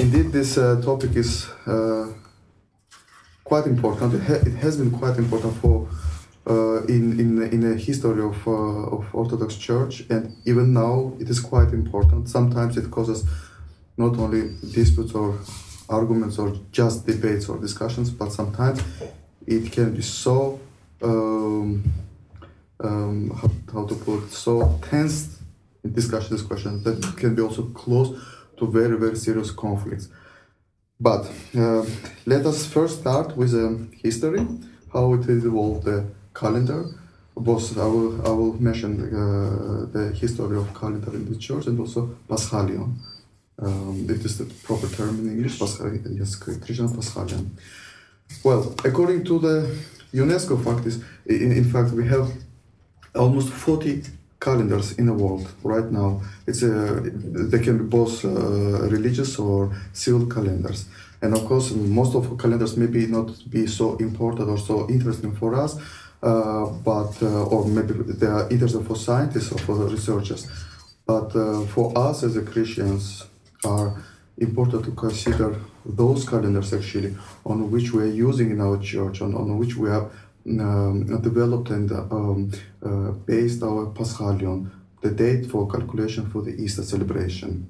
indeed, this uh, topic is uh, quite important. It, ha- it, has been quite important for uh, in in in the history of of Orthodox Church, and even now it is quite important. Sometimes it causes not only disputes or arguments or just debates or discussions, but sometimes it can be so um, um, how, how to put it, so tense in discussion discussion that can be also close to very very serious conflicts. But uh, let us first start with a history, how it evolved the calendar. Both I will I will mention uh, the history of calendar in the church and also Paschalion. Um, it is the proper term in English. Paschalion, yes, Christian Paschalion. Well, according to the UNESCO fact is in, in fact we have almost 40 calendars in the world right now. It's a, they can be both uh, religious or civil calendars. And of course, most of the calendars maybe not be so important or so interesting for us, uh, but uh, or maybe they are interesting for scientists or for researchers. But uh, for us as a Christians, are important to consider those calendars actually on which we are using in our church, on, on which we have um, developed and um, uh, based our Paschalion, the date for calculation for the Easter celebration.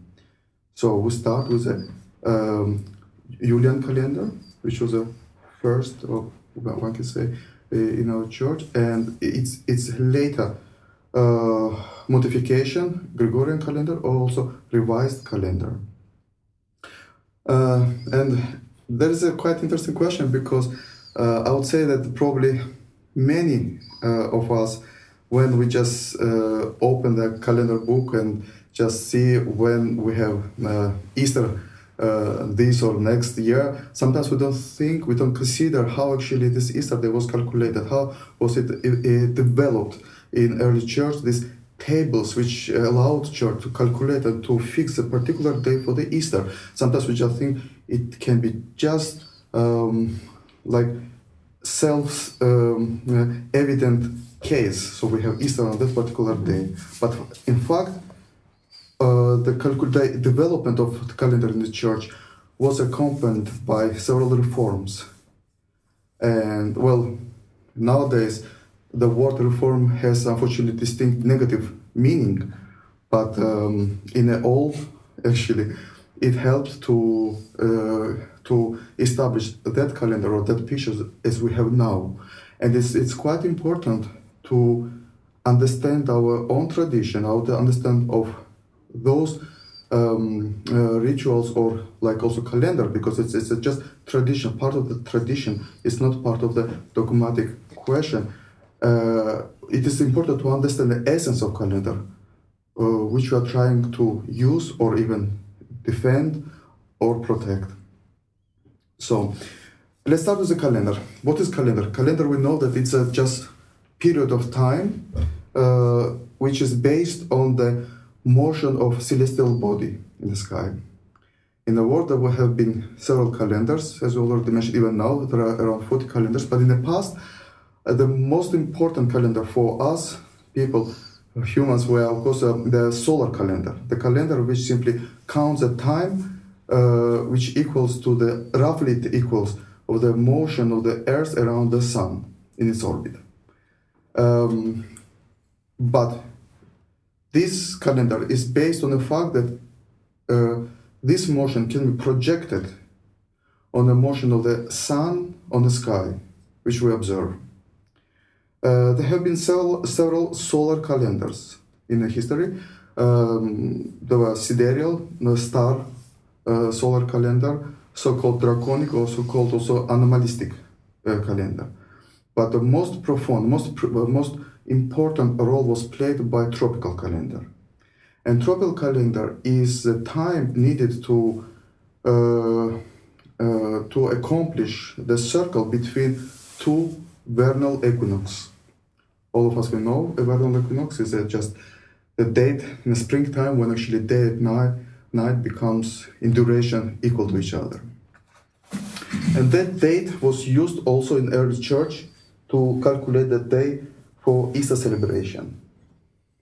So we start with the um, Julian calendar, which was the first, or one can say, uh, in our church, and it's it's later uh, modification, Gregorian calendar, also revised calendar. Uh, and there is a quite interesting question because uh, I would say that probably many uh, of us, when we just uh, open the calendar book and just see when we have uh, Easter uh, this or next year, sometimes we don't think, we don't consider how actually this Easter day was calculated, how was it, it, it developed in early church, these tables which allowed church to calculate and to fix a particular day for the Easter. Sometimes we just think it can be just um, like self um, evident case. So we have Easter on that particular day. But in fact, uh, the, development of the calendar in the church was accompanied by several reforms. And well, nowadays, the word reform has unfortunately distinct negative meaning, but um, in old, actually, it helped to uh, to establish that calendar or that picture as we have now, and it's it's quite important to understand our own tradition, how to understand of those um, uh, rituals or like also calendar because it's, it's just tradition. Part of the tradition it's not part of the dogmatic question. Uh, it is important to understand the essence of calendar uh, which we are trying to use or even defend or protect so let's start with the calendar what is calendar calendar we know that it's a just period of time uh, which is based on the motion of celestial body in the sky. In the world, there have been several calendars, as we already mentioned. Even now, there are around 40 calendars. But in the past, uh, the most important calendar for us people, humans, were of course uh, the solar calendar, the calendar which simply counts the time, uh, which equals to the roughly it equals of the motion of the Earth around the Sun in its orbit. Um, but this calendar is based on the fact that uh, this motion can be projected on the motion of the sun on the sky, which we observe. Uh, there have been several, several solar calendars in the history. Um, there was sidereal, the star uh, solar calendar, so-called draconic, also called also anomalistic uh, calendar. But the most profound, most, most important role was played by tropical calendar. And tropical calendar is the time needed to uh, uh, to accomplish the circle between two vernal equinox. All of us we know a vernal equinox is just the date in the springtime when actually day and night, night becomes in duration equal to each other. And that date was used also in early church to calculate the day for Easter celebration.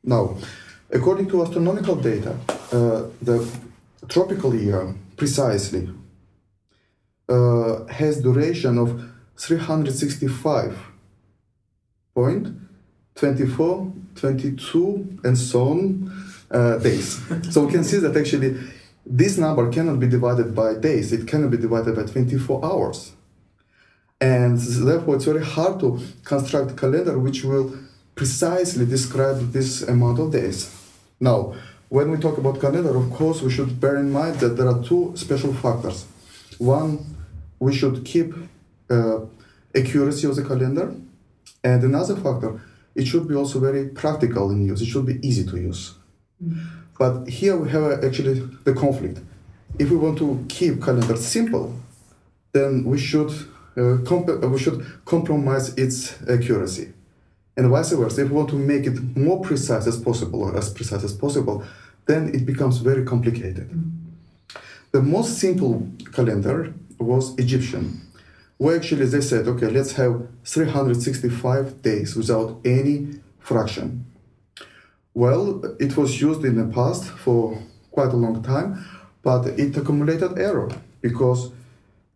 Now, according to astronomical data, uh, the tropical year precisely uh, has duration of 365 point 24 22 and so on uh, days. So we can see that actually this number cannot be divided by days. It cannot be divided by 24 hours. And therefore it's very hard to construct a calendar which will precisely describe this amount of days. Now when we talk about calendar of course we should bear in mind that there are two special factors. One we should keep uh, accuracy of the calendar. And another factor it should be also very practical in use. It should be easy to use but here we have uh, actually the conflict. If we want to keep calendar simple, then we should uh, comp- uh, we should compromise its accuracy, and vice versa. If we want to make it more precise as possible or as precise as possible, then it becomes very complicated. The most simple calendar was Egyptian, where actually they said, okay, let's have 365 days without any fraction. Well, it was used in the past for quite a long time, but it accumulated error because,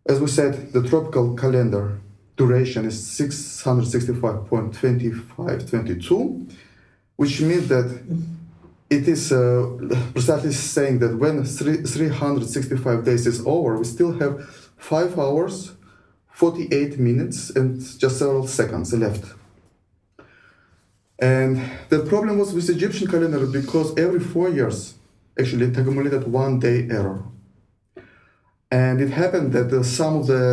as we said, the tropical calendar duration is 665.2522, which means that it is uh, precisely saying that when three, 365 days is over, we still have 5 hours, 48 minutes, and just several seconds left. And the problem was with the Egyptian calendar because every four years, actually, it accumulated one day error. And it happened that uh, some of the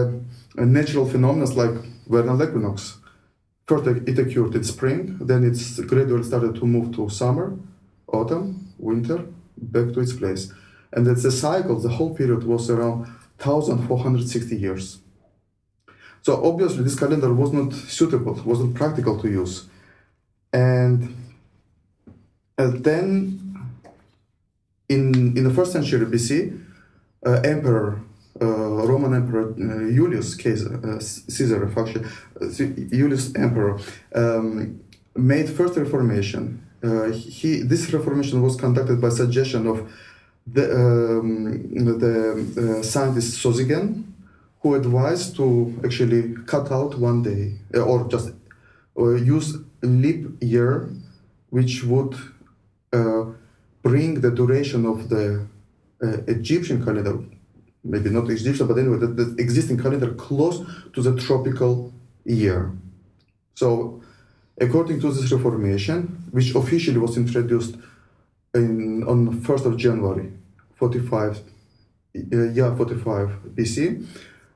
uh, natural phenomena, like vernal equinox, first it occurred in spring, then it gradually started to move to summer, autumn, winter, back to its place. And that's the cycle, the whole period was around 1460 years. So obviously this calendar was not suitable, wasn't practical to use and uh, then in in the first century BC, uh, Emperor uh, Roman Emperor uh, Julius uh, Caesar, actually, Julius Emperor um, made first Reformation. he this Reformation was conducted by suggestion of the um, the scientist Sosigen, who advised to actually cut out one day or just use leap year, which would uh, bring the duration of the uh, Egyptian calendar, maybe not Egyptian, but anyway, the, the, existing calendar close to the tropical year. So, according to this reformation, which officially was introduced in, on 1st of January 45, uh, yeah, 45 BC,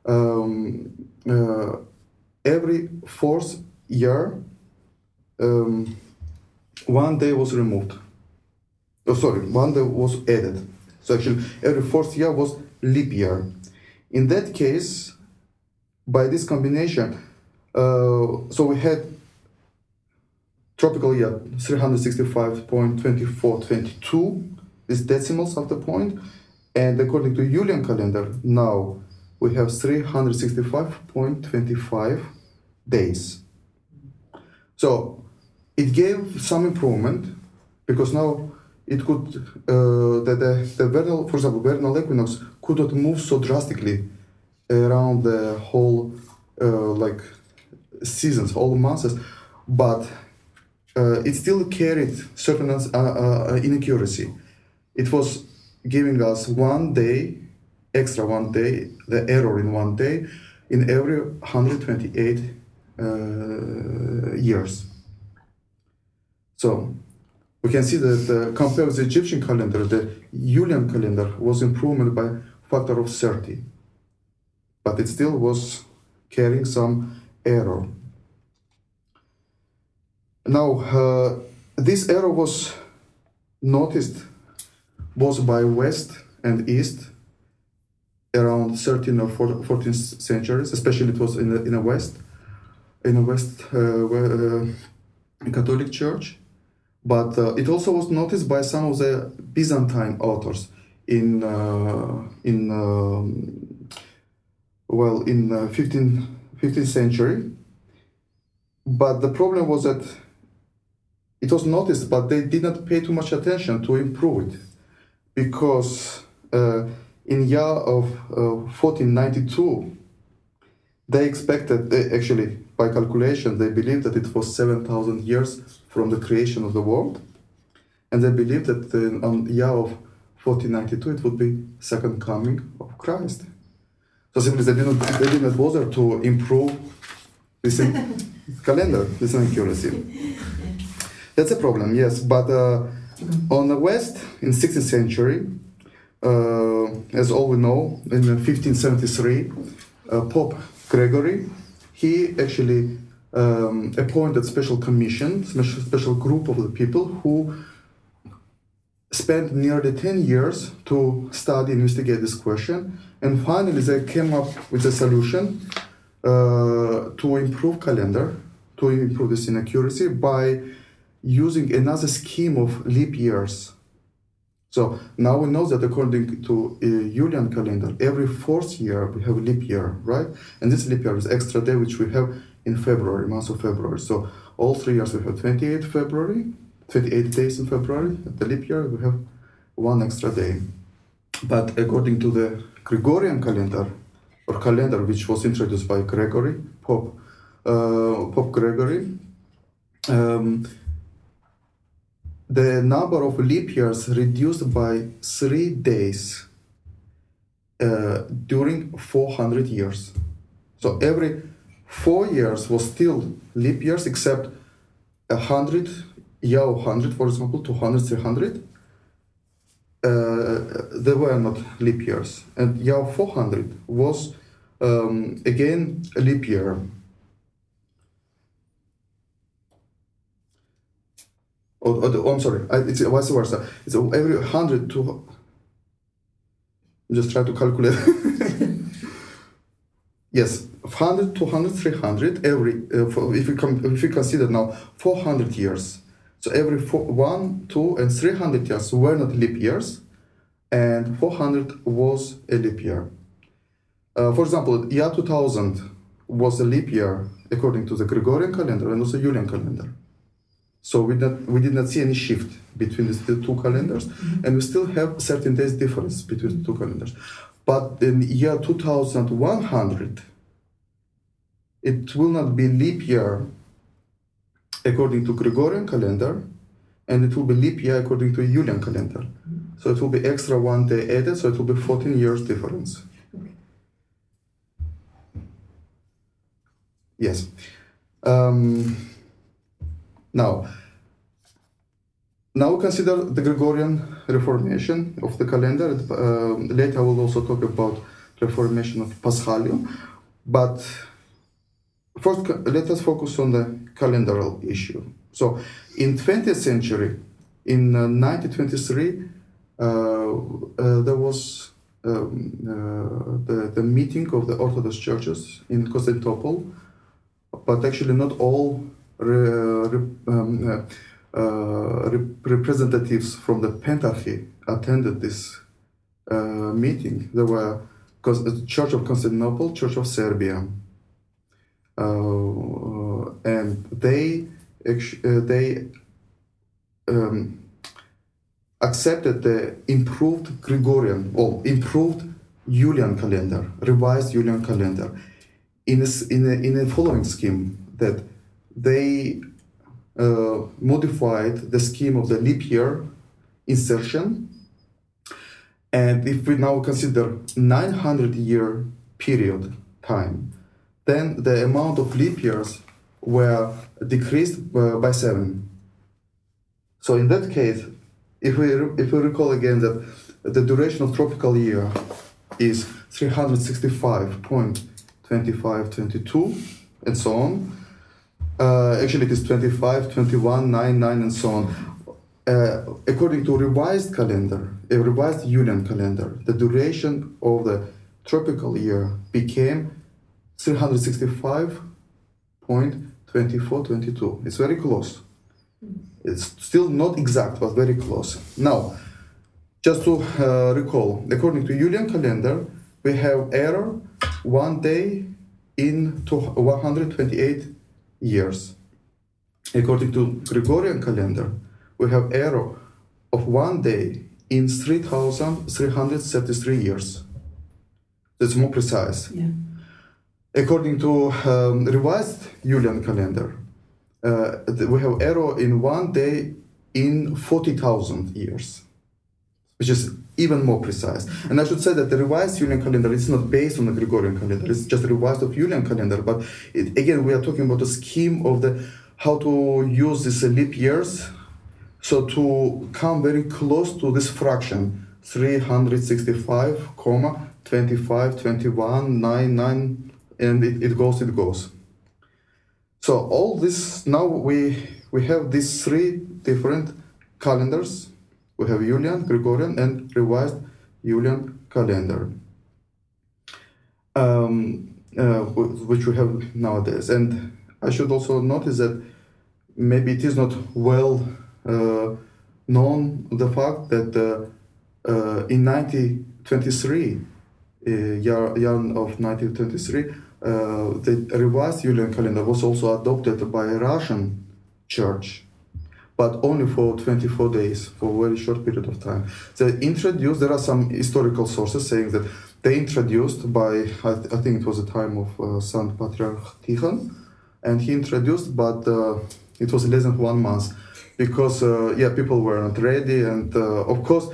um, uh, every fourth year um, one day was removed. Oh, sorry, one day was added. So actually, every fourth year was leap year. In that case, by this combination, uh, so we had tropical year 365.2422 is decimals of the point, and according to Julian calendar, now we have 365.25 days. So it gave some improvement because now it could uh, the, the, the vernal for example vernal equinox could not move so drastically around the whole uh, like seasons all months but uh, it still carried certain uh, uh, inaccuracy. It was giving us one day extra one day the error in one day in every 128 uh, years so we can see that compared with the Egyptian calendar, the Julian calendar was improved by factor of 30, but it still was carrying some error. Now, uh, this error was noticed both by West and East around 13th or 14th centuries, especially it was in the, in the West, in the West uh, uh Catholic Church but uh, it also was noticed by some of the Byzantine authors in uh, in um, well in uh, 15th 15th century. But the problem was that it was noticed, but they did not pay too much attention to improve it, because uh, in year of uh, 1492, they expected, they actually, by calculation, they believed that it was 7,000 years from the creation of the world. And they believed that uh, on year of 1492, it would be second coming of Christ. So simply they didn't, they didn't bother to improve this calendar, this inaccuracy. That's a problem, yes. But uh, on the West, in 16th century, uh, as all we know, in 1573, uh, Pope Gregory, he actually um, appointed special commission, special, special group of the people who spent nearly 10 years to study, investigate this question, and finally they came up with a solution uh, to improve calendar, to improve this inaccuracy by using another scheme of leap years. So now we know that according to uh, Julian calendar, every fourth year we have leap year, right? And this leap year is extra day which we have in February, month of February. So all three years we have 28 February, 28 days in February. At The leap year we have one extra day. But according to the Gregorian calendar, or calendar which was introduced by Gregory, Pope, uh, Pope Gregory, um, the number of leap years reduced by three days uh, during 400 years. So every four years was still leap years, except a hundred, year hundred, for example, 200, 300. Uh, they were not leap years, and year 400 was um, again a leap year. Oh, oh, oh, I'm sorry. I, it's vice versa. It's every hundred to. Just try to calculate. yes, 100, 200, 300. Every uh, for, if we if we consider now 400 years. So every four, one, two, and 300 years were not leap years, and 400 was a leap year. Uh, for example, year 2000 was a leap year according to the Gregorian calendar and also the Julian calendar. So we, not, we did not see any shift between the two calendars, and we still have 13 days difference between the two calendars. But in year 2100, it will not be leap year according to Gregorian calendar, and it will be leap year according to Julian calendar. So it will be extra one day added, so it will be 14 years difference. Yes. Um, now, now consider the Gregorian Reformation of the calendar. Uh, later, I will also talk about Reformation of Paschalion, but first, let us focus on the calendaral issue. So, in 20th century, in uh, 1923, uh, uh, there was um, uh, the, the meeting of the Orthodox churches in Constantinople, but actually not all um, uh, rep- representatives from the Pentarchy attended this uh, meeting. There were Church of Constantinople, Church of Serbia, uh, and they uh, they um, accepted the improved Gregorian or improved Julian calendar, revised Julian calendar, in a, in a, in a following scheme that they uh, modified the scheme of the leap year insertion. And if we now consider 900 year period time, then the amount of leap years were decreased uh, by seven. So in that case, if we if we recall again that the duration of tropical year is 365.2522 and so on. Uh, actually, it is 25, 21, 9, 9, and so on. Uh, according to revised calendar, a revised Julian calendar, the duration of the tropical year became 365.2422. It's very close. It's still not exact, but very close. Now, just to uh, recall, according to Julian calendar, we have error one day in to 128 years. According to Gregorian calendar, we have error of one day in 3,333 years. That's more precise. Yeah. According to um, revised Julian calendar, uh, we have error in one day in 40,000 years, which is even more precise. And I should say that the revised Julian calendar is not based on the Gregorian calendar; it's just a revised of Julian calendar. But it, again, we are talking about the scheme of the how to use these leap years, so to come very close to this fraction 365, comma 25, 21, 9, 9, and it, it goes, it goes. So all this now we we have these three different calendars. We have Julian, Gregorian, and revised Julian calendar, um, uh, which we have nowadays. And I should also notice that maybe it is not well uh, known the fact that uh, uh, in 1923, uh, year, year of 1923, uh, the revised Julian calendar was also adopted by a Russian church, but only for 24 days, for a very short period of time. They introduced, there are some historical sources saying that they introduced by, I, th- I think it was the time of uh, Saint Patriarch Tikhon, and he introduced, but uh, it was less than one month because, uh, yeah, people were not ready, and uh, of course,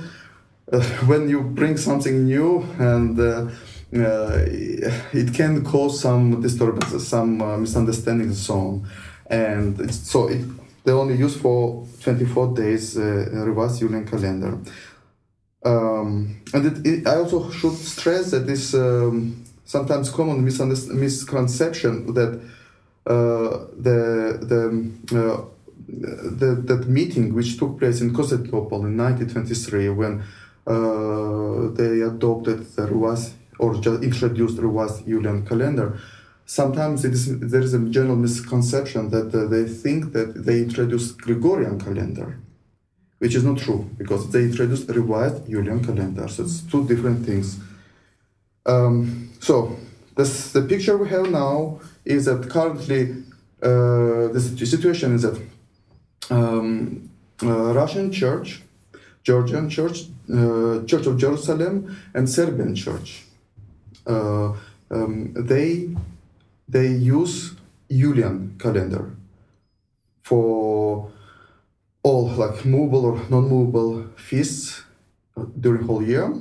uh, when you bring something new and uh, it can cause some disturbances, some misunderstandings, and so on. And so it, they only use for 24 days uh, revised Julian calendar. Um, and it, it, I also should stress that this um, sometimes common misconception that uh, the the uh, the that meeting which took place in Constantinople in 1923 when uh, they adopted the revised or just introduced the revised Julian calendar. Sometimes there is a general misconception that uh, they think that they introduced Gregorian calendar, which is not true because they introduced revised Julian calendar. So it's two different things. Um, so this, the picture we have now is that currently uh, the situation is that um, uh, Russian Church, Georgian Church, uh, Church of Jerusalem, and Serbian Church. Uh, um, they they use Julian calendar for all like movable or non-movable feasts uh, during whole year.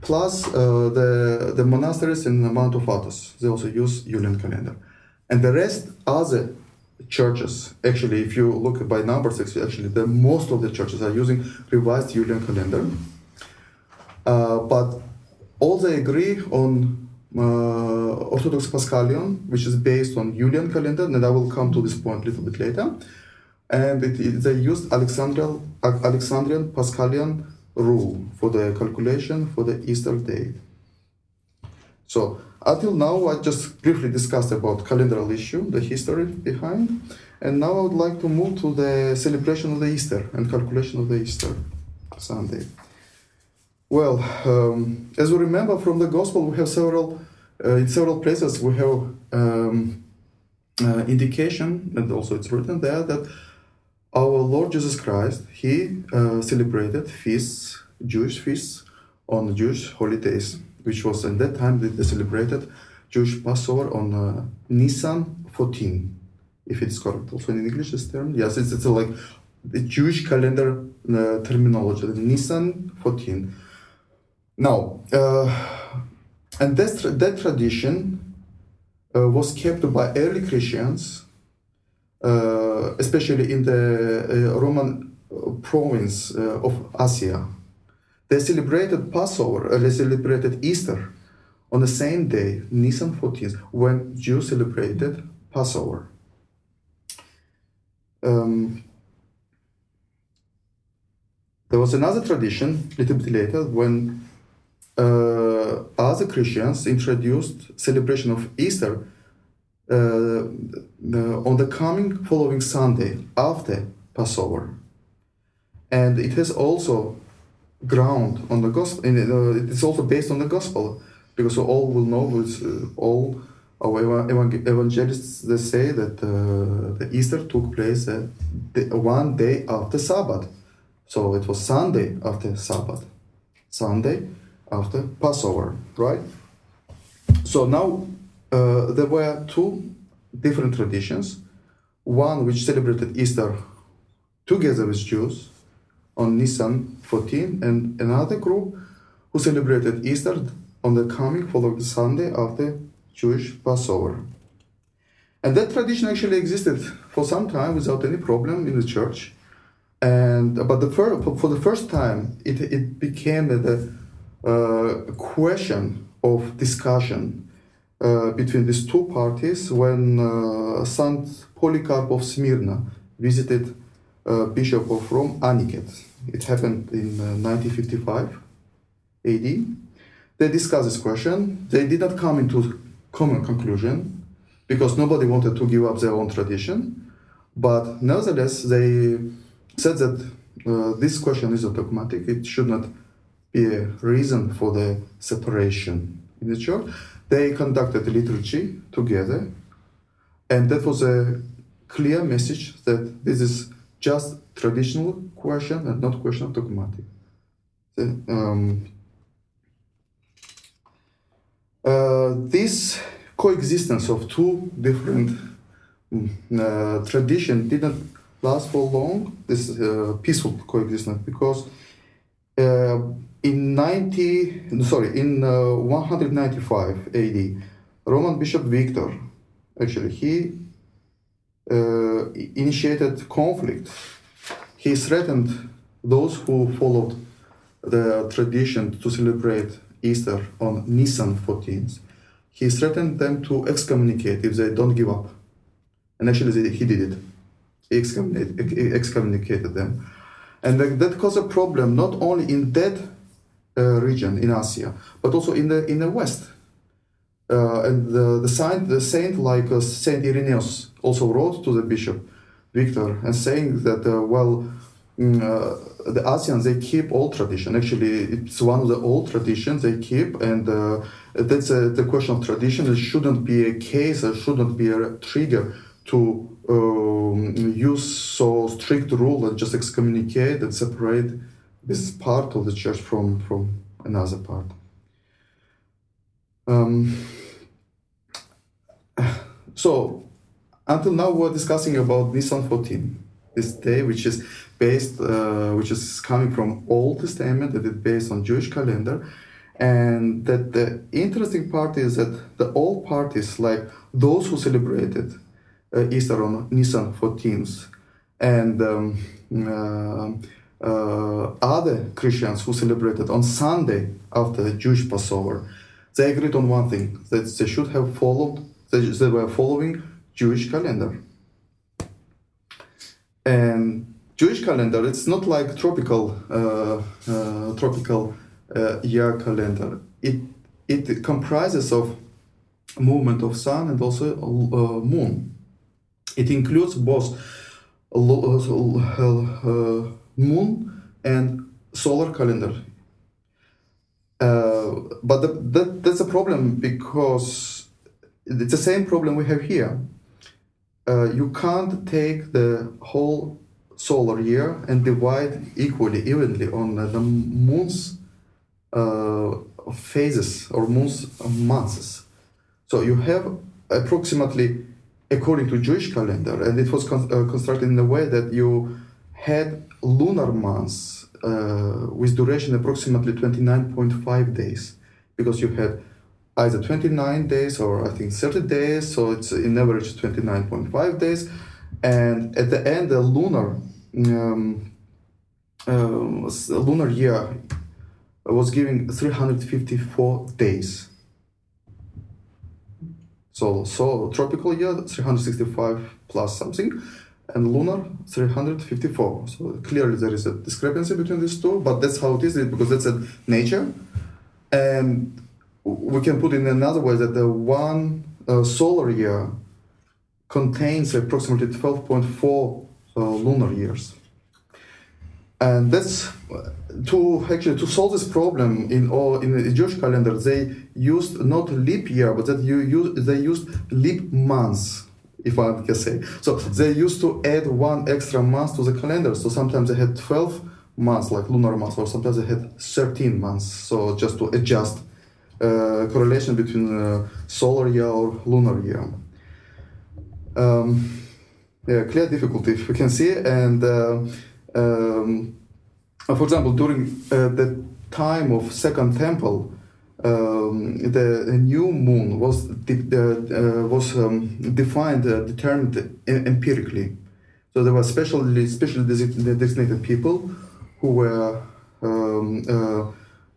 Plus uh, the the monasteries in the Mount of Athos, they also use Julian calendar, and the rest other churches actually if you look by numbers actually the most of the churches are using revised Julian calendar. Uh, but all they agree on Uh, Orthodox Paschalion, which is based on Julian calendar, and I will come to this point a little bit later. And it, it- they used Alexandrian, Alexandrian Paschalion rule for the calculation for the Easter date. So until now, I just briefly discussed about calendaral issue, the history behind, and now I would like to move to the celebration of the Easter and calculation of the Easter Sunday. Well, um, as we remember from the Gospel, we have several uh, in several places we have um, uh, indication, and also it's written there that our Lord Jesus Christ he uh, celebrated feasts, Jewish feasts, on Jewish holidays, which was at that time they celebrated Jewish Passover on uh, Nisan 14, if it's correct. Also in English, this term, yes, it's, it's like the Jewish calendar uh, terminology, Nisan 14. Now, uh, and that, that tradition uh, was kept by early Christians, uh, especially in the Roman province of Asia. They celebrated Passover, they celebrated Easter on the same day, Nisan 14th, when Jews celebrated Passover. Um, there was another tradition a little bit later when uh, other Christians introduced celebration of Easter uh, on the coming following Sunday after Passover, and it has also ground on the gospel. Uh, it is also based on the gospel, because all will know uh, all our evangelists they say that uh, the Easter took place uh, one day after Sabbath. So it was Sunday after Sabbath, Sunday after Passover, right? So now uh, there were two different traditions. One which celebrated Easter together with Jews on Nisan 14, and another group who celebrated Easter on the coming following Sunday after Jewish Passover. And that tradition actually existed for some time without any problem in the church. And but the fir- for the first time, it, it became the question of discussion uh, between these two parties when uh, Saint Polycarp of Smyrna visited uh, Bishop of Rome Aniket. It happened in 1955 uh, AD. They discussed this question. They did not come into common conclusion because nobody wanted to give up their own tradition. But nevertheless, they said that uh, this question is a dogmatic. It should not be a reason for the separation in the church. They conducted liturgy together, and that was a clear message that this is just traditional question and not question of dogmatic. Um, uh, this coexistence of two different mm, uh, tradition didn't last for long. This uh, peaceful coexistence because uh, in 90 sorry in uh, 195 AD, Roman Bishop Victor actually he uh, initiated conflict. He threatened those who followed the tradition to celebrate Easter on Nisan 14th. He threatened them to excommunicate if they don't give up. And actually, he did it. He excommunicated, excommunicated them. And that caused a problem not only in that region in Asia, but also in the in the West. Uh, and the, the saint, the saint like uh, Saint Irenaeus also wrote to the bishop Victor and saying that uh, well, mm, uh, the Asians they keep old tradition. Actually, it's one of the old traditions they keep, and uh, that's the question of tradition. It shouldn't be a case. It shouldn't be a trigger to um, use so strict rule and just excommunicate and separate this part of the church from from another part. Um, so until now we're discussing about Nisan 14, this day which is based, uh, which is coming from Old Testament, that is based on Jewish calendar, and that the interesting part is that the old parties, like those who celebrated uh, Easter on Nisan 14th, and um, uh, other Christians who celebrated on Sunday after the Jewish Passover, they agreed on one thing that they should have followed they, they were following Jewish calendar. And Jewish calendar, it's not like tropical uh, uh, tropical uh, year calendar. It it comprises of movement of sun and also uh, moon. It includes both uh, uh, moon and solar calendar. but the, that, that's a problem because it's the same problem we have here. Uh, you can't take the whole solar year and divide equally, evenly on the moon's uh, phases or moon's months. So you have approximately, according to Jewish calendar, and it was con- uh, constructed in a way that you had lunar months uh, with duration approximately 29.5 days, because you had either 29 days or I think 30 days, so it's in average 29.5 days. And at the end, the lunar um, uh, lunar year was giving 354 days. So, so tropical year 365 plus something, and lunar 354. So clearly there is a discrepancy between these two, but that's how it is because that's a nature. And we can put in another way that the one uh, solar year contains approximately 12.4 uh, lunar years. And that's to actually to solve this problem in all in the Jewish calendar. They used not leap year, but that you use they used leap months, if I can say. So they used to add one extra month to the calendar. So sometimes they had 12 months, like lunar months, or sometimes they had 13 months. So just to adjust uh, correlation between uh, solar year or lunar year. Um, yeah, clear difficulty we can see, and uh, um, for example, during uh, the time of Second Temple, um, the new moon was de- uh, was um, defined, uh, determined empirically. So there were specially specially designated people who were um, uh,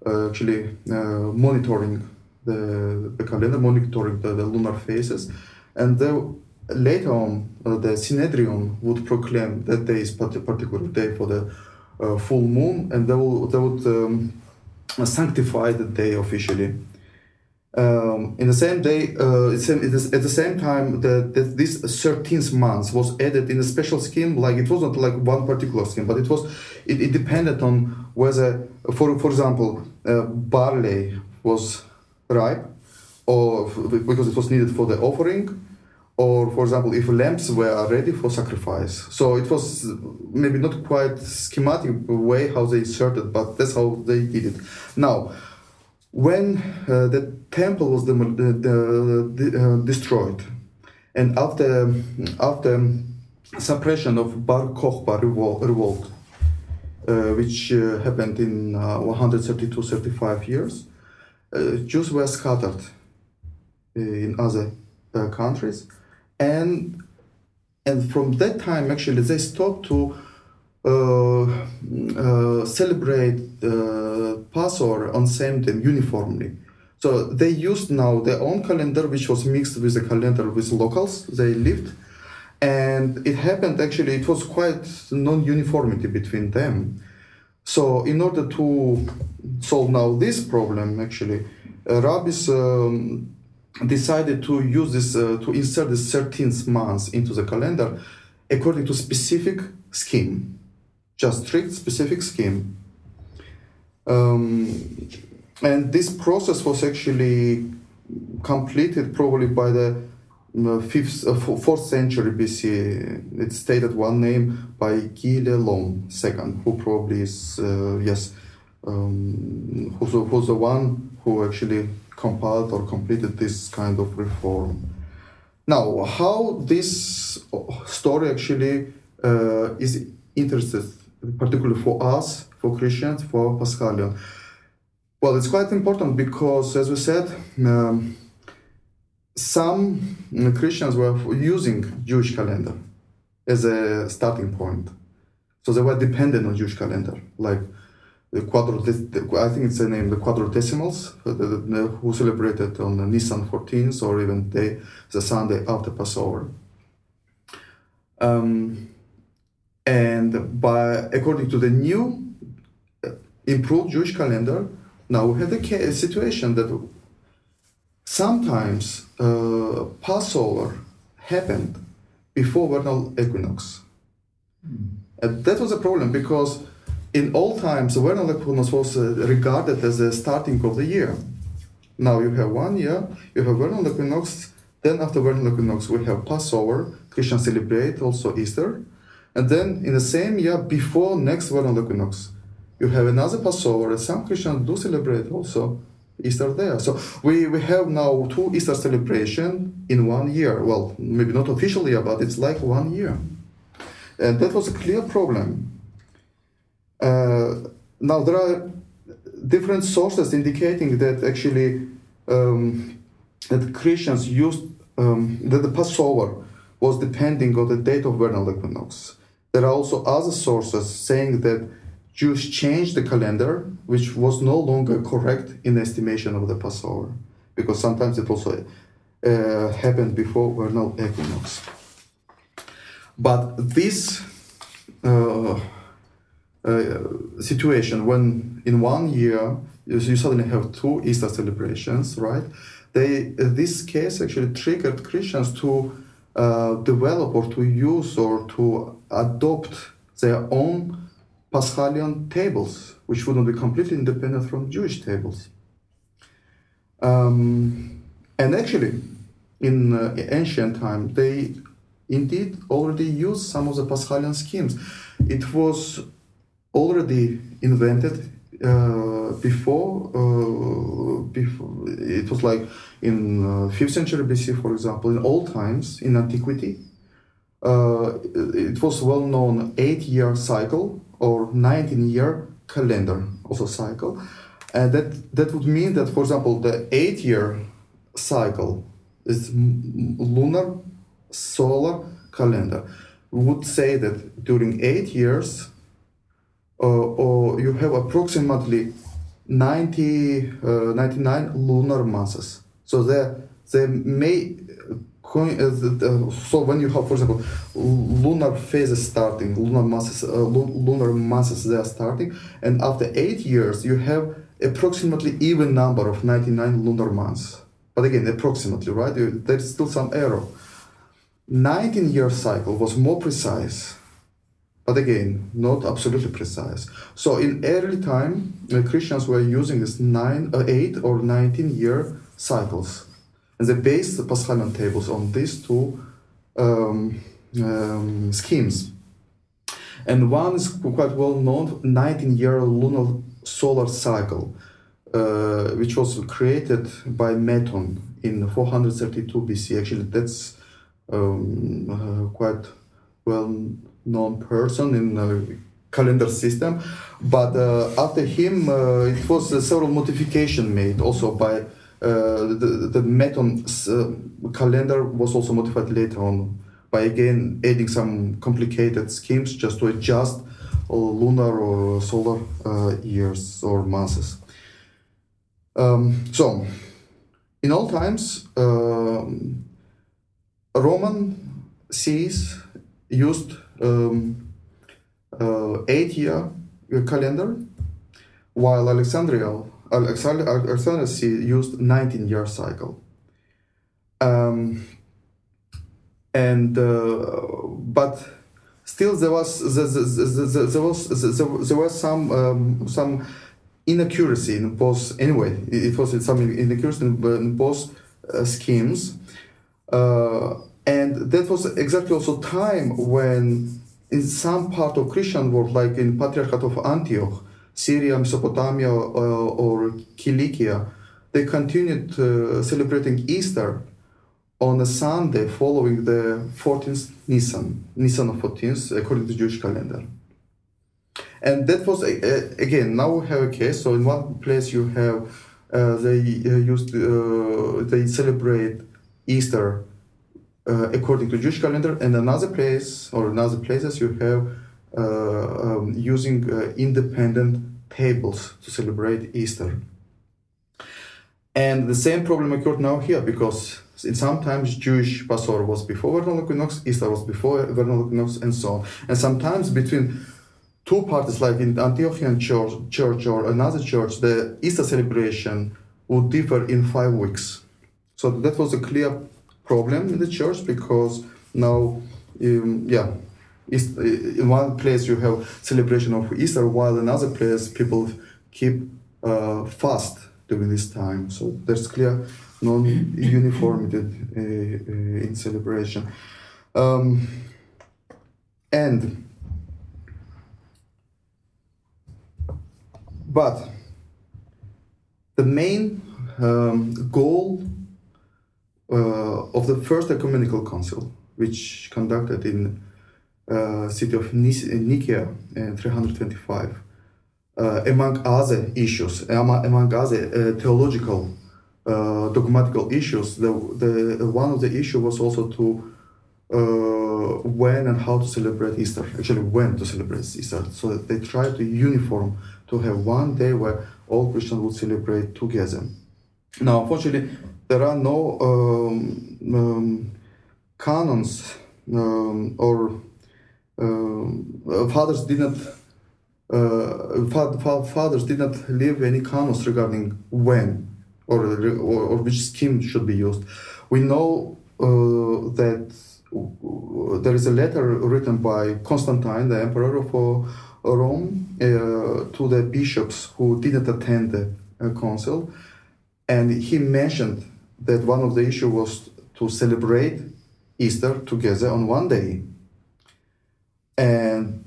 uh actually uh, monitoring the, the calendar, monitoring the, the lunar phases, and later on uh, the Synedrion would proclaim that day is particular day for the full moon, and they, will, they would sanctify the day officially. Um, in the same day, uh, at the same time, the, this 13th month was added in a special scheme. Like it wasn't like one particular scheme, but it was it, it depended on whether, for for example, uh, barley was ripe, or because it was needed for the offering, or for example, if lambs were ready for sacrifice. So it was maybe not quite schematic way how they inserted, but that's how they did it. Now when uh, the temple was the, the, the, uh, destroyed, and after after suppression of Bar Kokhba revolt, revolt uh, which uh, happened in 132-35 uh, years, uh, Jews were scattered in other countries, and and from that time actually they stopped to uh, uh, celebrate uh, Passover on same day uniformly. So they used now their own calendar, which was mixed with the calendar with locals they lived, and it happened actually. It was quite non-uniformity between them. So in order to solve now this problem, actually, uh, rabbis um, decided to use this uh, to insert the 13th month into the calendar according to specific scheme just strict specific scheme. Um, and this process was actually completed probably by the uh, fifth, uh, fourth century BC. It stated one name by Guy Lelong II, who probably is uh, yes, um, who's, who's the one who actually compiled or completed this kind of reform. Now, how this story actually uh, is interested particularly for us, for Christians, for Paschalion? Well, it's quite important because, as we said, um, some Christians were using Jewish calendar as a starting point, so they were dependent on Jewish calendar, like the quadro. I think it's the name the quadrodesimals, who celebrated on Nisan 14th or even day, the Sunday after Passover. Um, and by according to the new uh, improved Jewish calendar, now we have a situation that sometimes uh, Passover happened before vernal equinox. Mm. And that was a problem because in old times, the vernal equinox was regarded as the starting of the year. Now you have one year, you have vernal equinox, then after vernal equinox we have Passover, Christians celebrate also Easter, and then in the same year before next vernal equinox, you have another Passover, and some Christians do celebrate also Easter there. So we, we have now two Easter celebration in one year. Well, maybe not officially, but it's like one year. And that was a clear problem. Uh, now there are different sources indicating that actually um, that Christians used um, that the Passover was depending on the date of vernal equinox. There are also other sources saying that Jews changed the calendar, which was no longer correct in estimation of the Passover, because sometimes it also uh, happened before vernal equinox. But this uh, uh, situation, when in one year you, you, suddenly have two Easter celebrations, right? They this case actually triggered Christians to uh, develop or to use or to adopt their own Paschalion tables, which wouldn't be completely independent from Jewish tables. Um, and actually, in uh, ancient time, they indeed already used some of the Paschalion schemes. It was already invented uh, before, uh, before it was like in uh, 5th century BC, for example, in old times, in antiquity, uh, it was well known eight year cycle or 19 year calendar, also cycle. And that, that would mean that, for example, the eight year cycle is lunar solar calendar. Would say that during eight years, or you have approximately 90, uh, 99 lunar masses. So they, they may uh, so when you have, for example, lunar phases starting, lunar masses, uh, lunar masses they are starting, and after eight years you have approximately even number of 99 lunar months. But again, approximately, right? There is still some error. 19 year cycle was more precise, but again, not absolutely precise. So in early time, uh, Christians were using this nine, uh, 8 or 19 year cycles. And they based the Paschalion tables on these two um, um, schemes. And one is quite well known 19 year lunar solar cycle, uh, which was created by Meton in 432 BC. Actually, that's um, uh, quite well known person in the calendar system. But uh, after him, uh, it was several modification made also by uh, the, the Meton uh, calendar was also modified later on by again adding some complicated schemes just to adjust lunar or solar uh, years or months. Um, so, in all times, um, Roman sees used um, uh, eight-year calendar, while Alexandria Alexander used 19 year cycle. Um, and uh, but still there was there, there, there was there, was some um, some inaccuracy in both anyway it was some inaccuracy in both uh, schemes uh, and that was exactly also time when in some part of christian world like in patriarchate of antioch Syria, Mesopotamia, uh, or Cilicia, they continued uh, celebrating Easter on a Sunday following the 14th Nisan, Nisan of 14th, according to Jewish calendar. And that was, again, now we have a case. So in one place you have, uh, they uh, used, uh, they celebrate Easter according to Jewish calendar, and another place or another places you have uh, um, using uh, independent tables to celebrate Easter. And the same problem occurred now here because sometimes Jewish Passover was before vernal equinox, Easter was before vernal equinox, and so on. And sometimes between two parties, like in the Antiochian church, church or another church, the Easter celebration would differ in five weeks. So that was a clear problem in the church because now, um, yeah, East, in one place you have celebration of Easter, while in other place people keep uh, fast during this time. So there's clear non-uniformity uh, uh, in celebration. Um, and but the main um, goal uh, of the first ecumenical council, which conducted in uh, city of Nicaea in 325. Uh, among other issues, among other uh, theological, uh, dogmatical issues, the, the one of the issue was also to uh, when and how to celebrate Easter. Actually, when to celebrate Easter. So they tried to uniform to have one day where all Christians would celebrate together. Now, unfortunately, there are no um, um, canons um, or uh, fathers did not uh, fathers did not leave any canons regarding when or, or, or which scheme should be used. We know uh, that there is a letter written by Constantine, the emperor of Rome, uh, to the bishops who didn't attend the uh, council, and he mentioned that one of the issues was to celebrate Easter together on one day. And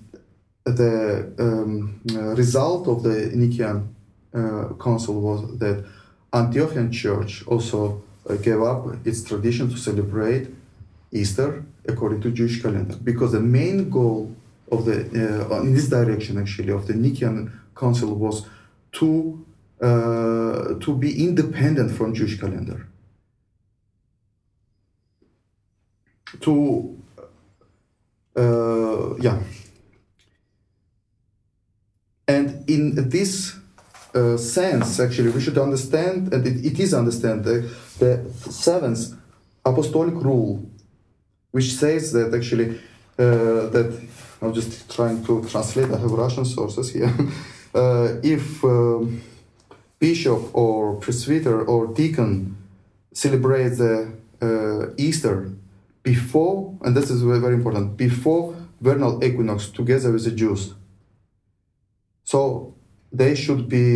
the um, result of the Nicaean uh, Council was that Antiochian Church also uh, gave up its tradition to celebrate Easter according to Jewish calendar. Because the main goal of the uh, in this direction actually of the Nicaean Council was to uh, to be independent from Jewish calendar to uh, yeah and in this uh, sense actually we should understand and it, it is understand the, the seventh apostolic rule which says that actually uh, that I'm just trying to translate. I have Russian sources here. uh, if um, bishop or presbyter or deacon celebrates the uh, Easter before, and this is very important, before vernal equinox together with the Jews. So they should be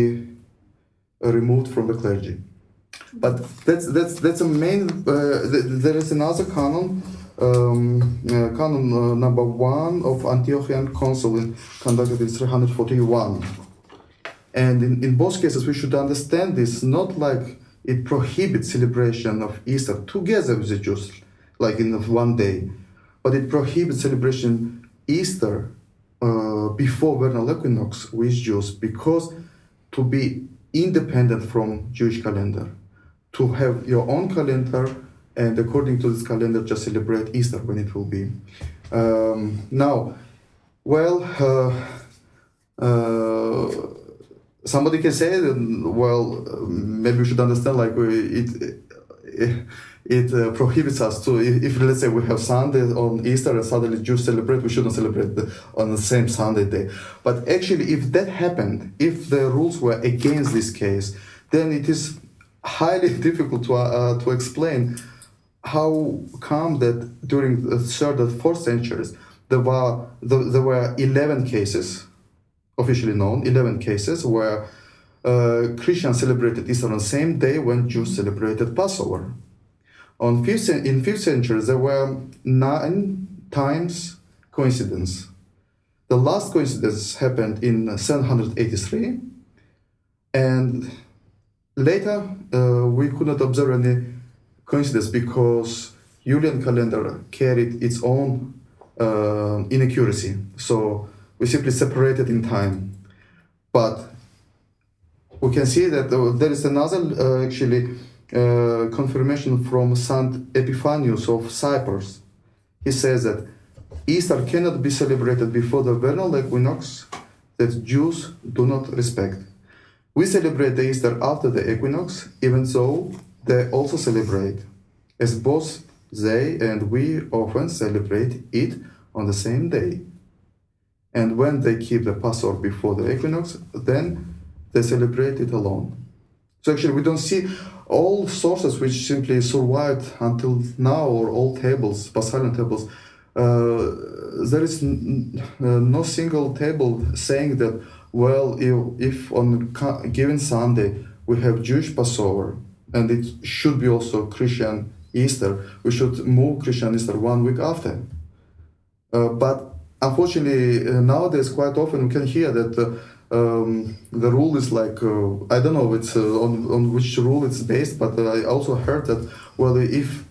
removed from the clergy. But that's that's that's a main. Uh, th- there is another canon um, uh, canon uh, number one of Antiochian Council in, conducted in 341. And in, in both cases, we should understand this not like it prohibits celebration of Easter together with the Jews, like in one day, but it prohibits celebration Easter uh, before vernal equinox with Jews because to be independent from Jewish calendar, to have your own calendar and according to this calendar, just celebrate Easter when it will be. Um, now, well, uh, uh, somebody can say, that well, maybe we should understand like it. It uh, prohibits us to if, if, let's say we have Sunday on Easter and suddenly Jews celebrate, we shouldn't celebrate on the same Sunday day. But actually, if that happened, if the rules were against this case, then it is highly difficult to uh, to explain how come that during the third and fourth centuries there were there were 11 cases officially known 11 cases where uh, Christians celebrated Easter on the same day when Jews celebrated Passover. On fifth, in 5th century, there were nine times coincidence. The last coincidence happened in 783, and later uh, we could not observe any coincidence because Julian calendar carried its own uh, inaccuracy. So we simply separated in time. But we can see that there is another uh, actually uh, confirmation from Saint Epiphanius of Cyprus. He says that Easter cannot be celebrated before the vernal equinox that Jews do not respect. We celebrate the Easter after the equinox, even though they also celebrate, as both they and we often celebrate it on the same day. And when they keep the Passover before the equinox, then they celebrate it alone. So actually, we don't see all sources which simply survived until now, or all tables, Paschalion tables. Uh, there is uh, no single table saying that, well, if, if on a given Sunday we have Jewish Passover, and it should be also Christian Easter. We should move Christian Easter one week after. Uh, but unfortunately, uh, nowadays quite often we can hear that uh, um, the rule is like uh, I don't know it's uh, on on which rule it's based, but I also heard that well if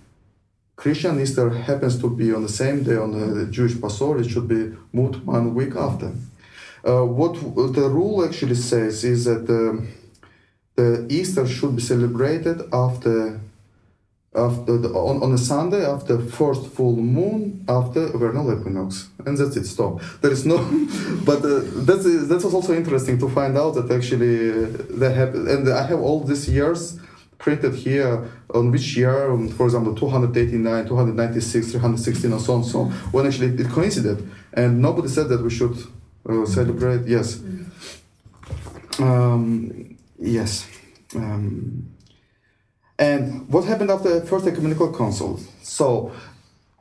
Christian Easter happens to be on the same day on the Jewish Passover, it should be moved one week after. Uh, what the rule actually says is that the Easter should be celebrated after after the, on, on a Sunday after first full moon after vernal equinox, and that's it. Stop. There is no, but uh, that's that was also interesting to find out that actually they have, and I have all these years printed here on which year, um, for example, 289, 296, 316, and so on, so when actually it coincided, and nobody said that we should uh, celebrate. Yes. Mm. Um, Yes. Um, and what happened after the First Ecumenical Council? So,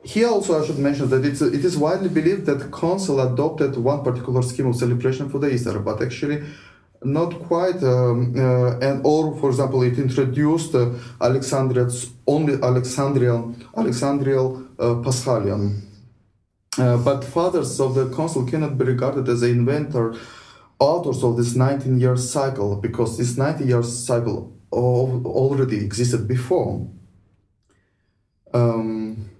here also I should mention that it's, it is widely believed that council adopted one particular scheme of celebration for the Easter, but actually not quite. Um, uh, and or, for example, it introduced uh, Alexandria's only Alexandrian Alexandrial uh, Paschalion Uh, but fathers of the council cannot be regarded as the inventor, authors of this 19 year cycle, because this 90 year already existed before. Um,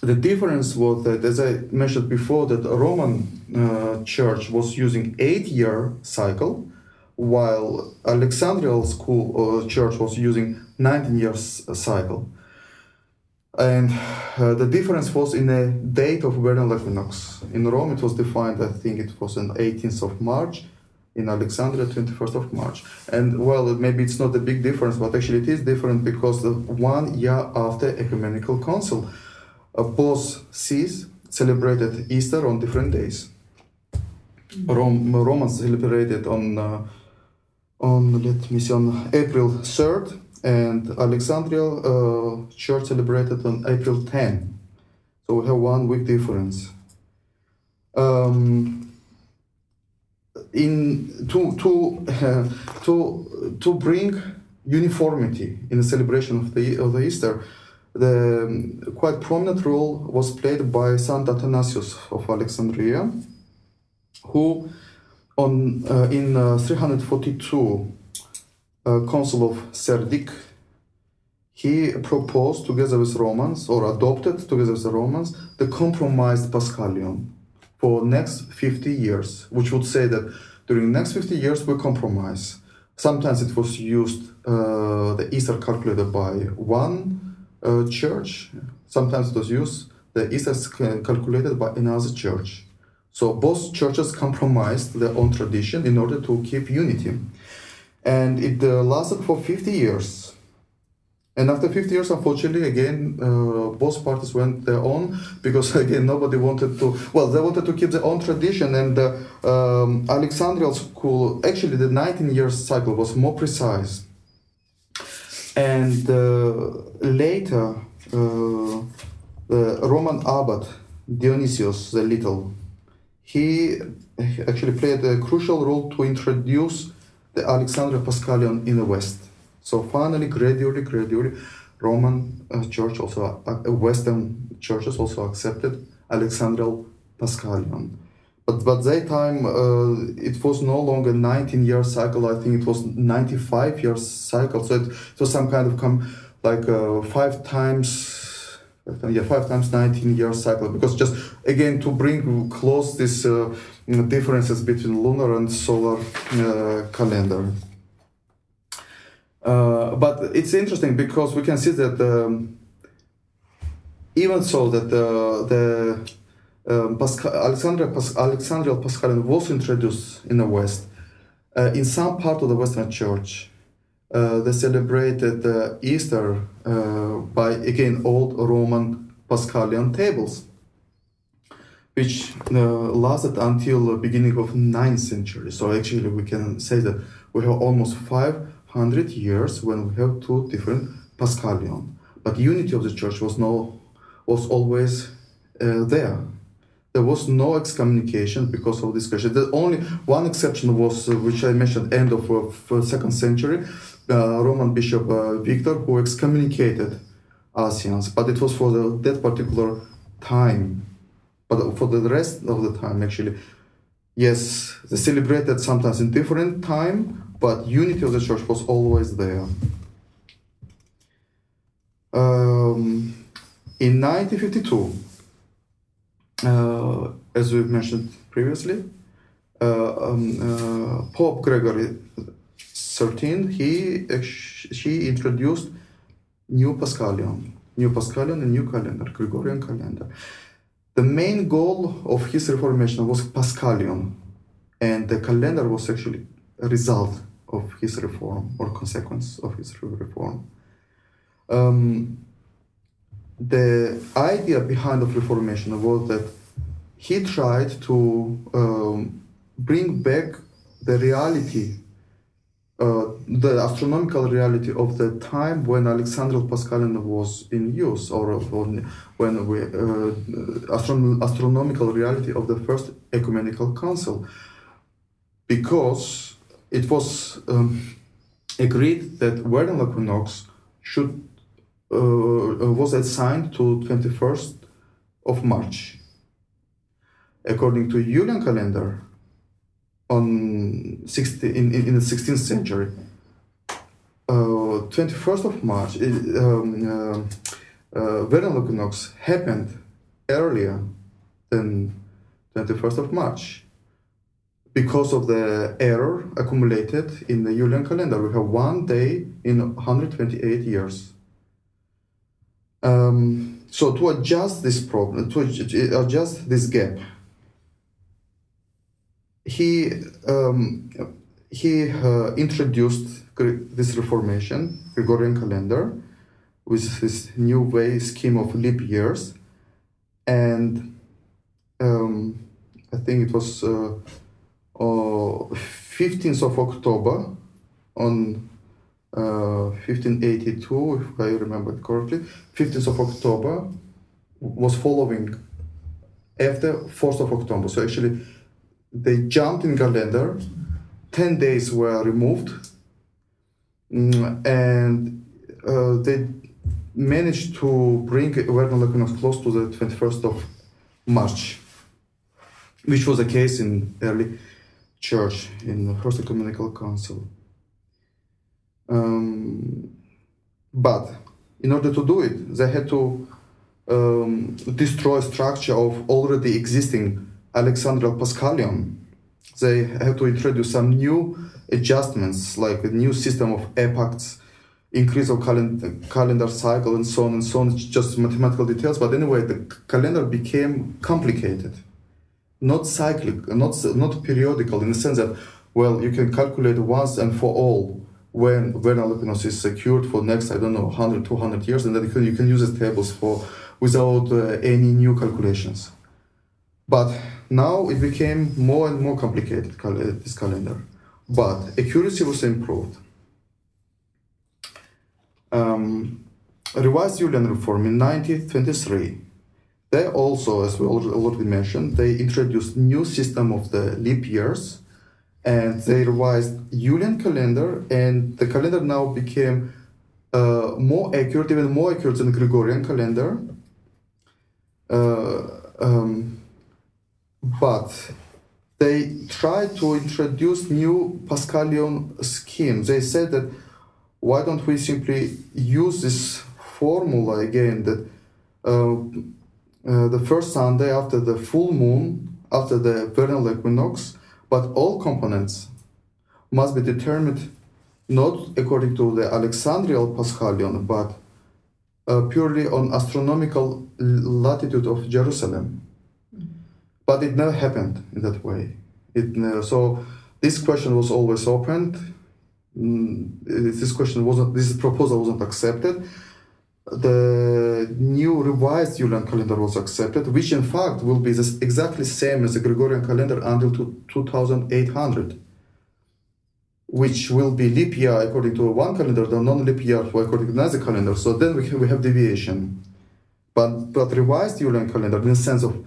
the difference was that, as I mentioned before, that the Roman uh, Church was using eight-year cycle, while Alexandrian school uh, church was using 19 years cycle. And uh, the difference was in the date of vernal equinox. In Rome, it was defined, I think it was on 18th of March. In Alexandria, 21st of March. And well, maybe it's not a big difference, but actually it is different because the one year after ecumenical council, both sees celebrated Easter on different days. Rome, Romans celebrated on uh, on let me see on April 3rd and Alexandria uh, church celebrated on April 10. So we have one week difference. Um, in to to uh, to to bring uniformity in the celebration of the of the Easter, the um, quite prominent role was played by Saint Athanasius of Alexandria, who on uh, in uh, 342 uh, Council of Serdic, he proposed together with Romans, or adopted together with the Romans, the compromised Paschalion for next 50 years, which would say that during the next 50 years we compromise. Sometimes it was used, uh, the Easter calculated by one uh, church, sometimes it was used, the Easter calculated by another church. So both churches compromised their own tradition in order to keep unity and it uh, lasted for 50 years. And after 50 years, unfortunately, again, uh, both parties went their own because, again, nobody wanted to, well, they wanted to keep their own tradition. And the uh, um, Alexandrian school, actually, the 19 years cycle was more precise. And uh, later, uh, the Roman abbot, Dionysius the Little, he actually played a crucial role to introduce the Alexandria Paschalion in the West. So finally, gradually, gradually, Roman uh, Church also, uh, Western churches also accepted Alexandrian Paschalion. But but that time uh, it was no longer 19 year cycle. I think it was 95 year cycle. So it, it was some kind of come like uh, five times yeah, five times 19 year cycle because just again to bring close these uh, differences between lunar and solar uh, calendar. Uh, but it's interesting because we can see that um, even so that the, the um, Pascal, Alexandria Pas- Paschalion was introduced in the West, uh, in some part of the Western Church, uh, they celebrated uh, Easter uh, by again old Roman Paschalion tables, which lasted until the beginning of 9th century. So actually, we can say that we have almost 500 years when we have two different Paschalion. But unity of the church was no was always uh, there. There was no excommunication because of this question. The only one exception was, uh, which I mentioned, end of uh, second century, uh, Roman Bishop uh, Victor who excommunicated Asians, but it was for the, that particular time. But for the rest of the time, actually, yes, they celebrated sometimes in different time, but unity of the church was always there. Um, in 1952, uh, as we mentioned previously, uh, um, uh, Pope Gregory 13, he, she introduced new Paschalion, new Paschalion and new calendar, Gregorian calendar. The main goal of his reformation was Paschalion, and the calendar was actually a result of his reform or consequence of his reform. Um, the idea behind the Reformation was that he tried to um, bring back the reality uh, the astronomical reality of the time when Alexandrian Paschalion was in use, or, or when we uh, astron- astronomical reality of the first ecumenical council, because it was um, agreed that vernal equinox should uh, was assigned to 21st of March, according to Julian calendar, on 60, in, in, the 16th century, uh, 21st of March, um, uh, uh, vernal equinox happened earlier than 21st of March because of the error accumulated in the Julian calendar. We have one day in 128 years. Um, so to adjust this problem, to adjust this gap, he um, he uh, introduced this reformation, Gregorian calendar, with this new way scheme of leap years, and um, I think it was uh, 15th of October on uh, 1582, if I remember correctly, 15th of October was following after 4th of October. So actually, they jumped in calendar. 10 days were removed, mm, and uh, they managed to bring vernal equinox close to the 21st of March, which was the case in early church in the First Ecumenical Council. Um, but in order to do it, they had to um, destroy structure of already existing Alexandrial Paschalion. They had to introduce some new adjustments, like a new system of epochs, increase of calendar, calendar cycle, and so on and so on. It's just mathematical details. But anyway, the calendar became complicated not cyclic, not not periodical in the sense that well you can calculate once and for all when vernal equinox is secured for next I don't know 100 200 years and then you can, you can use the tables for without uh, any new calculations. But now it became more and more complicated cal- this calendar, but accuracy was improved. Um, revised Julian reform in 1923 they also, as we already mentioned, they introduced new system of the leap years, and they revised Julian calendar, and the calendar now became uh, more accurate, even more accurate than Gregorian calendar. Uh, um, but they tried to introduce new Paschalion scheme. They said that why don't we simply use this formula again that uh, uh, the first Sunday after the full moon, after the vernal equinox, but all components must be determined not according to the Alexandrial Paschalion, but uh, purely on astronomical latitude of Jerusalem. Mm-hmm. But it never happened in that way. It never, so this question was always opened. Mm, this question wasn't. This proposal wasn't accepted the new revised Julian calendar was accepted, which in fact will be this exactly same as the Gregorian calendar until 2800, which will be leap year according to one calendar, the non-leap year according to another calendar. So then we, we have deviation. But, but revised Julian calendar in the sense of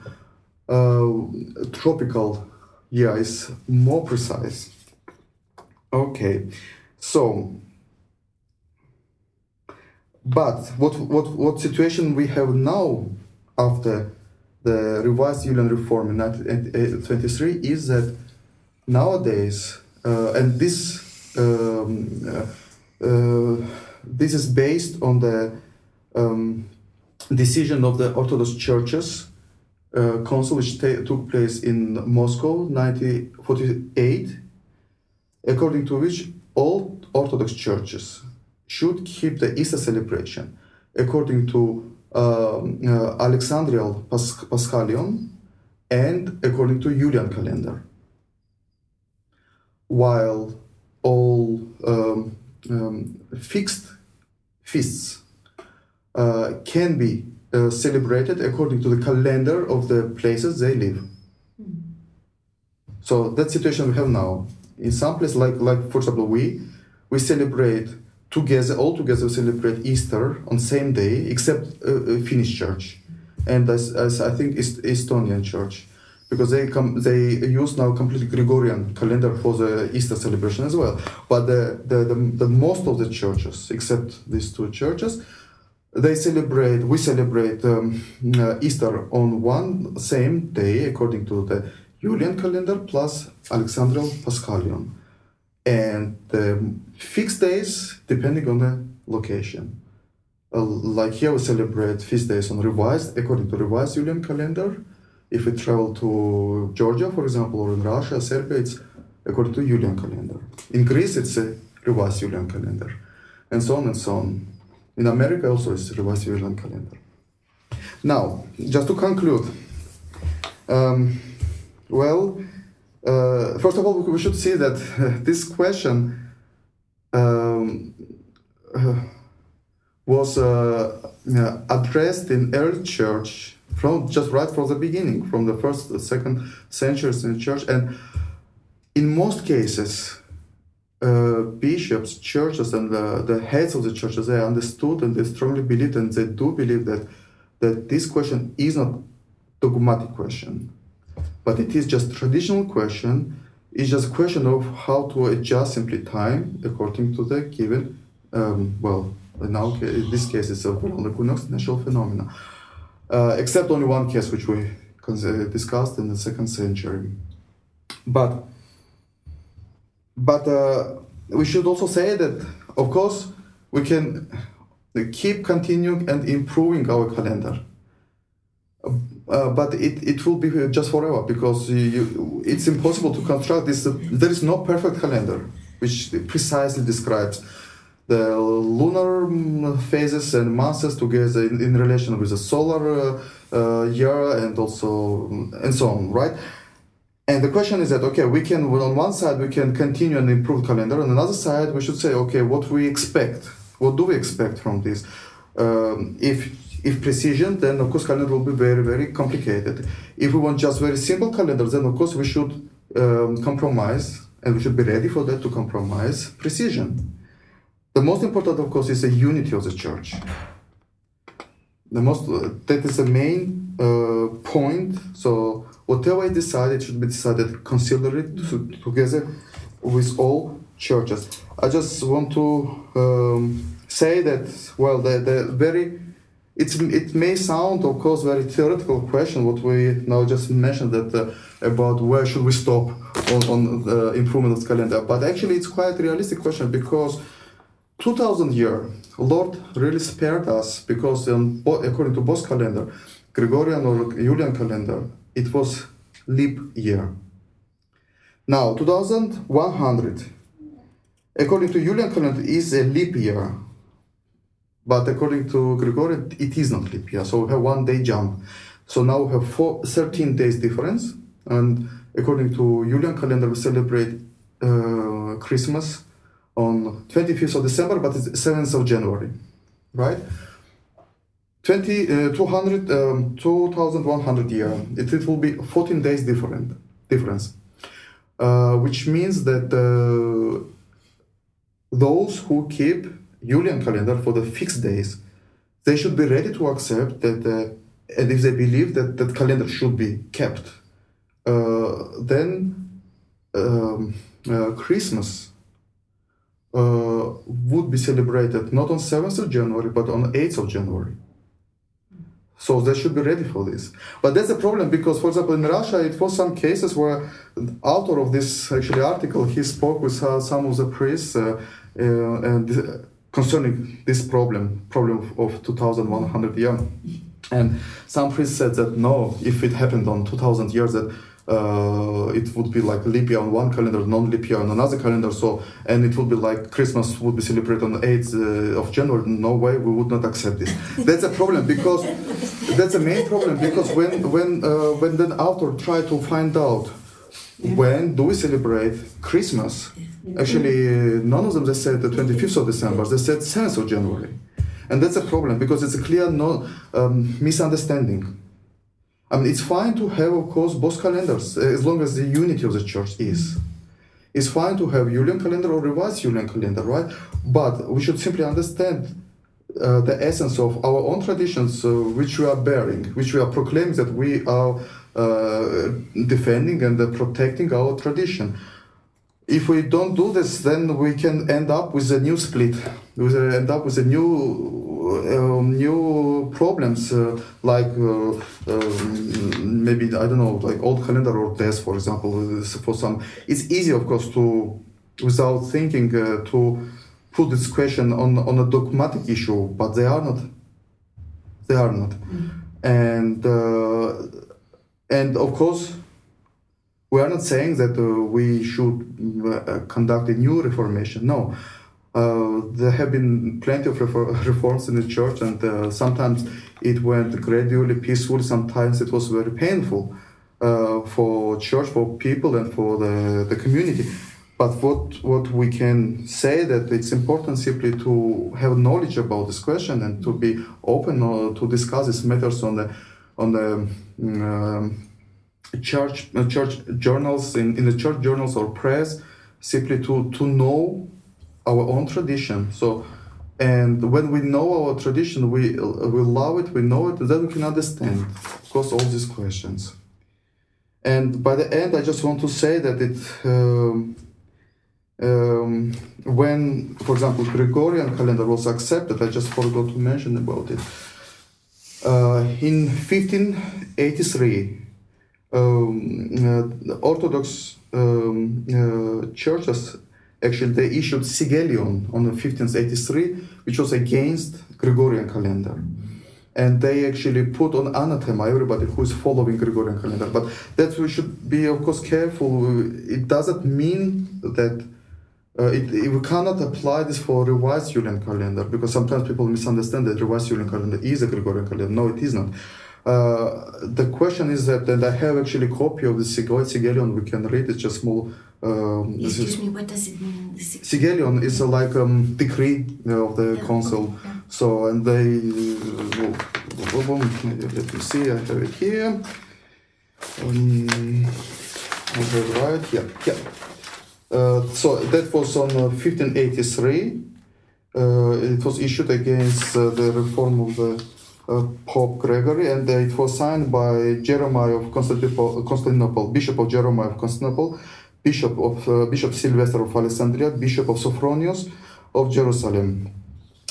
uh, tropical year is more precise. Okay, so but what, what, what situation we have now after the revised Julian reform in 1923 is that nowadays, uh, and this um, uh, uh, this is based on the um, decision of the Orthodox churches uh, council which took place in Moscow 1948, according to which all Orthodox churches should keep the Easter celebration according to uh, uh, Alexandrial Pas- Paschalion and according to Julian calendar. While all um, um, fixed feasts uh, can be uh, celebrated according to the calendar of the places they live. So that situation we have now. In some places, like like for example, we we celebrate together, all together celebrate Easter on same day, except uh, Finnish church, and as, as I think Est- Estonian church, because they come they use now completely Gregorian calendar for the Easter celebration as well. But the the, the, the most of the churches, except these two churches, they celebrate, we celebrate um, uh, Easter on one same day according to the Julian calendar plus Alexandrian Paschalion. And the fixed days depending on the location. Uh, like here we celebrate feast days on revised, according to revised Julian calendar. If we travel to Georgia, for example, or in Russia, Serbia, it's according to Julian calendar. In Greece, it's a revised Julian calendar, and so on and so on. In America, also, it's revised Julian calendar. Now, just to conclude, um, well, uh, first of all, we should see that uh, this question um, uh, was uh, addressed in early church from just right from the beginning, from the first, the second centuries in church, and in most cases, uh, bishops, churches, and the, the heads of the churches they understood and they strongly believed, and they do believe that that this question is not dogmatic question, but it is just traditional question. It's just a question of how to adjust simply time according to the given, um, well, now in this case it's a well-recognized natural phenomena. Uh, except only one case which we discussed in the second century. But but uh, we should also say that, of course, we can keep continuing and improving our calendar. Uh, but it, it will be just forever because you, it's impossible to construct this. there is no perfect calendar which precisely describes the lunar phases and months together in, in relation with the solar uh, uh, year and also and so on, right? And the question is that okay, we can well, on one side we can continue and improve calendar, on another side we should say okay, what we expect, what do we expect from this? Um, if if precision, then of course calendar will be very very complicated. If we want just very simple calendars, then of course we should um, compromise, and we should be ready for that to compromise precision. The most important, of course, is the unity of the church. The most that is the main uh, point. So whatever I decide, it should be decided considerate together with all churches. I just want to um, say that well, the, the very it's, it may sound, of course, very theoretical question what we now just mentioned that uh, about where should we stop on, on the improvement of calendar, but actually it's quite a realistic question because 2000 year Lord really spared us because um, according to both calendar, Gregorian or Julian calendar, it was leap year. Now, 2100, according to Julian calendar, is a leap year. But according to Gregorian, it is not leap year. So we have one day jump. So now we have four, 13 days difference. And according to Julian calendar, we celebrate uh, Christmas on 25th of December, but it's 7th of January, right? 20, uh, 200, um, 2100 year. It, it will be 14 days different difference, uh, which means that uh, those who keep Julian calendar for the fixed days, they should be ready to accept that, uh, and if they believe that that calendar should be kept, uh, then um, uh, Christmas would be celebrated not on 7th of January but on 8th of January so they should be ready for this. But that's a problem because, for example, in Russia, it was some cases where the author of this actually article he spoke with uh, some of the priests uh, uh, and concerning this problem, problem of 2,100 years. And some priests said that no, if it happened on 2,000 years, that uh, it would be like leap year on one calendar, non-leap year on another calendar. So, and it would be like Christmas would be celebrated on the 8th uh, of January. No way, we would not accept this. That's a problem because that's a main problem because when when uh, when the author tried to find out when do we celebrate Christmas, actually uh, none of them they said the 25th of December. They said 7th of January, and that's a problem because it's a clear no um, misunderstanding I mean, it's fine to have, of course, both calendars as long as the unity of the church is. It's fine to have Julian calendar or revised Julian calendar, right? But we should simply understand uh, the essence of our own traditions, uh, which we are bearing, which we are proclaiming that we are uh, defending and uh, protecting our tradition. If we don't do this, then we can end up with a new split. We end up with a new um, new problems uh, like uh, um, maybe I don't know like old calendar or death for example for some it's easy of course to without thinking uh, to put this question on on a dogmatic issue but they are not they are not and uh, and of course we are not saying that uh, we should uh, conduct a new reformation no uh, there have been plenty of refor- reforms in the church, and uh, sometimes it went gradually, peacefully. Sometimes it was very painful uh, for church, for people, and for the, the community. But what what we can say that it's important simply to have knowledge about this question and to be open to discuss these matters on the on the um, church uh, church journals in, in the church journals or press simply to to know our own tradition. So, and when we know our tradition, we we love it, we know it, then we can understand, of course, all these questions. And by the end, I just want to say that it. Um, um, when, for example, Gregorian calendar was accepted, I just forgot to mention about it. Uh, in 1583, um, uh, Orthodox um, uh, churches actually they issued Sigillion on the 1583, which was against Gregorian calendar. And they actually put on anathema everybody who is following Gregorian calendar. But that we should be, of course, careful. It doesn't mean that uh, it, it, we cannot apply this for revised Julian calendar because sometimes people misunderstand that revised Julian calendar is a Gregorian calendar. No, it is not. Uh, the question is that, and I have actually a copy of the Sigillion, we can read it, just small. Um, Excuse me, what does it mean? Sigillion is a, like um, decree of the yeah. council. Yeah. So, and they, uh, let me see, I have it here. Um, I have right, yeah, yeah. Uh, so that was on uh, 1583. Uh, it was issued against uh, the reform of the uh, Pope Gregory, and it was signed by Jeremiah of Constantinople, Constantinople, Bishop of Jeremiah of Constantinople, Bishop of uh, Bishop Sylvester of Alexandria, Bishop of Sophronius of Jerusalem.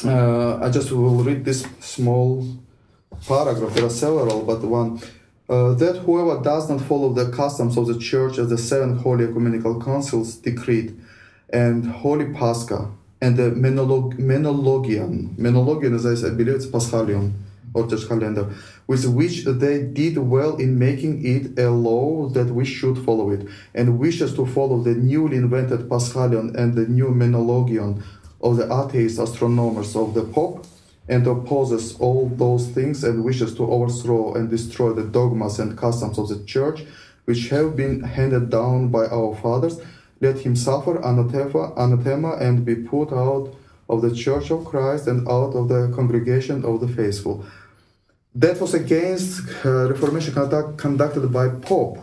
Uh, I just will read this small paragraph. There are several, but one. Uh, that whoever does not follow the customs of the church as the seven holy ecumenical councils decreed, and holy Pascha, and the Menolog- Menologion, Menologion, as I believe it's Paschalion, just calendar, with which they did well in making it a law that we should follow it, and wishes to follow the newly invented Paschalion and the new Menologion of the atheist astronomers of the Pope, and opposes all those things and wishes to overthrow and destroy the dogmas and customs of the Church, which have been handed down by our fathers, let him suffer anathema, anathema and be put out of the Church of Christ and out of the congregation of the faithful that was against uh, Reformation conduct, conducted by Pope,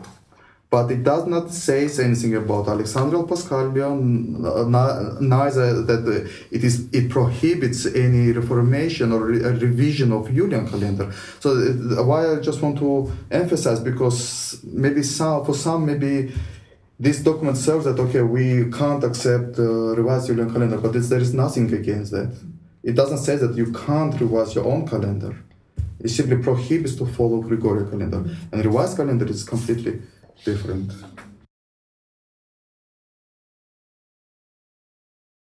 but it does not say anything about Alexandrial Paschalion, neither that it is it prohibits any reformation or re revision of Julian calendar. So uh, why I just want to emphasize because maybe some for some maybe this document serves that okay we can't accept uh, revised Julian calendar, but there is nothing against that. It doesn't say that you can't revise your own calendar. It simply prohibits to follow Gregorian calendar. And revised calendar is completely different.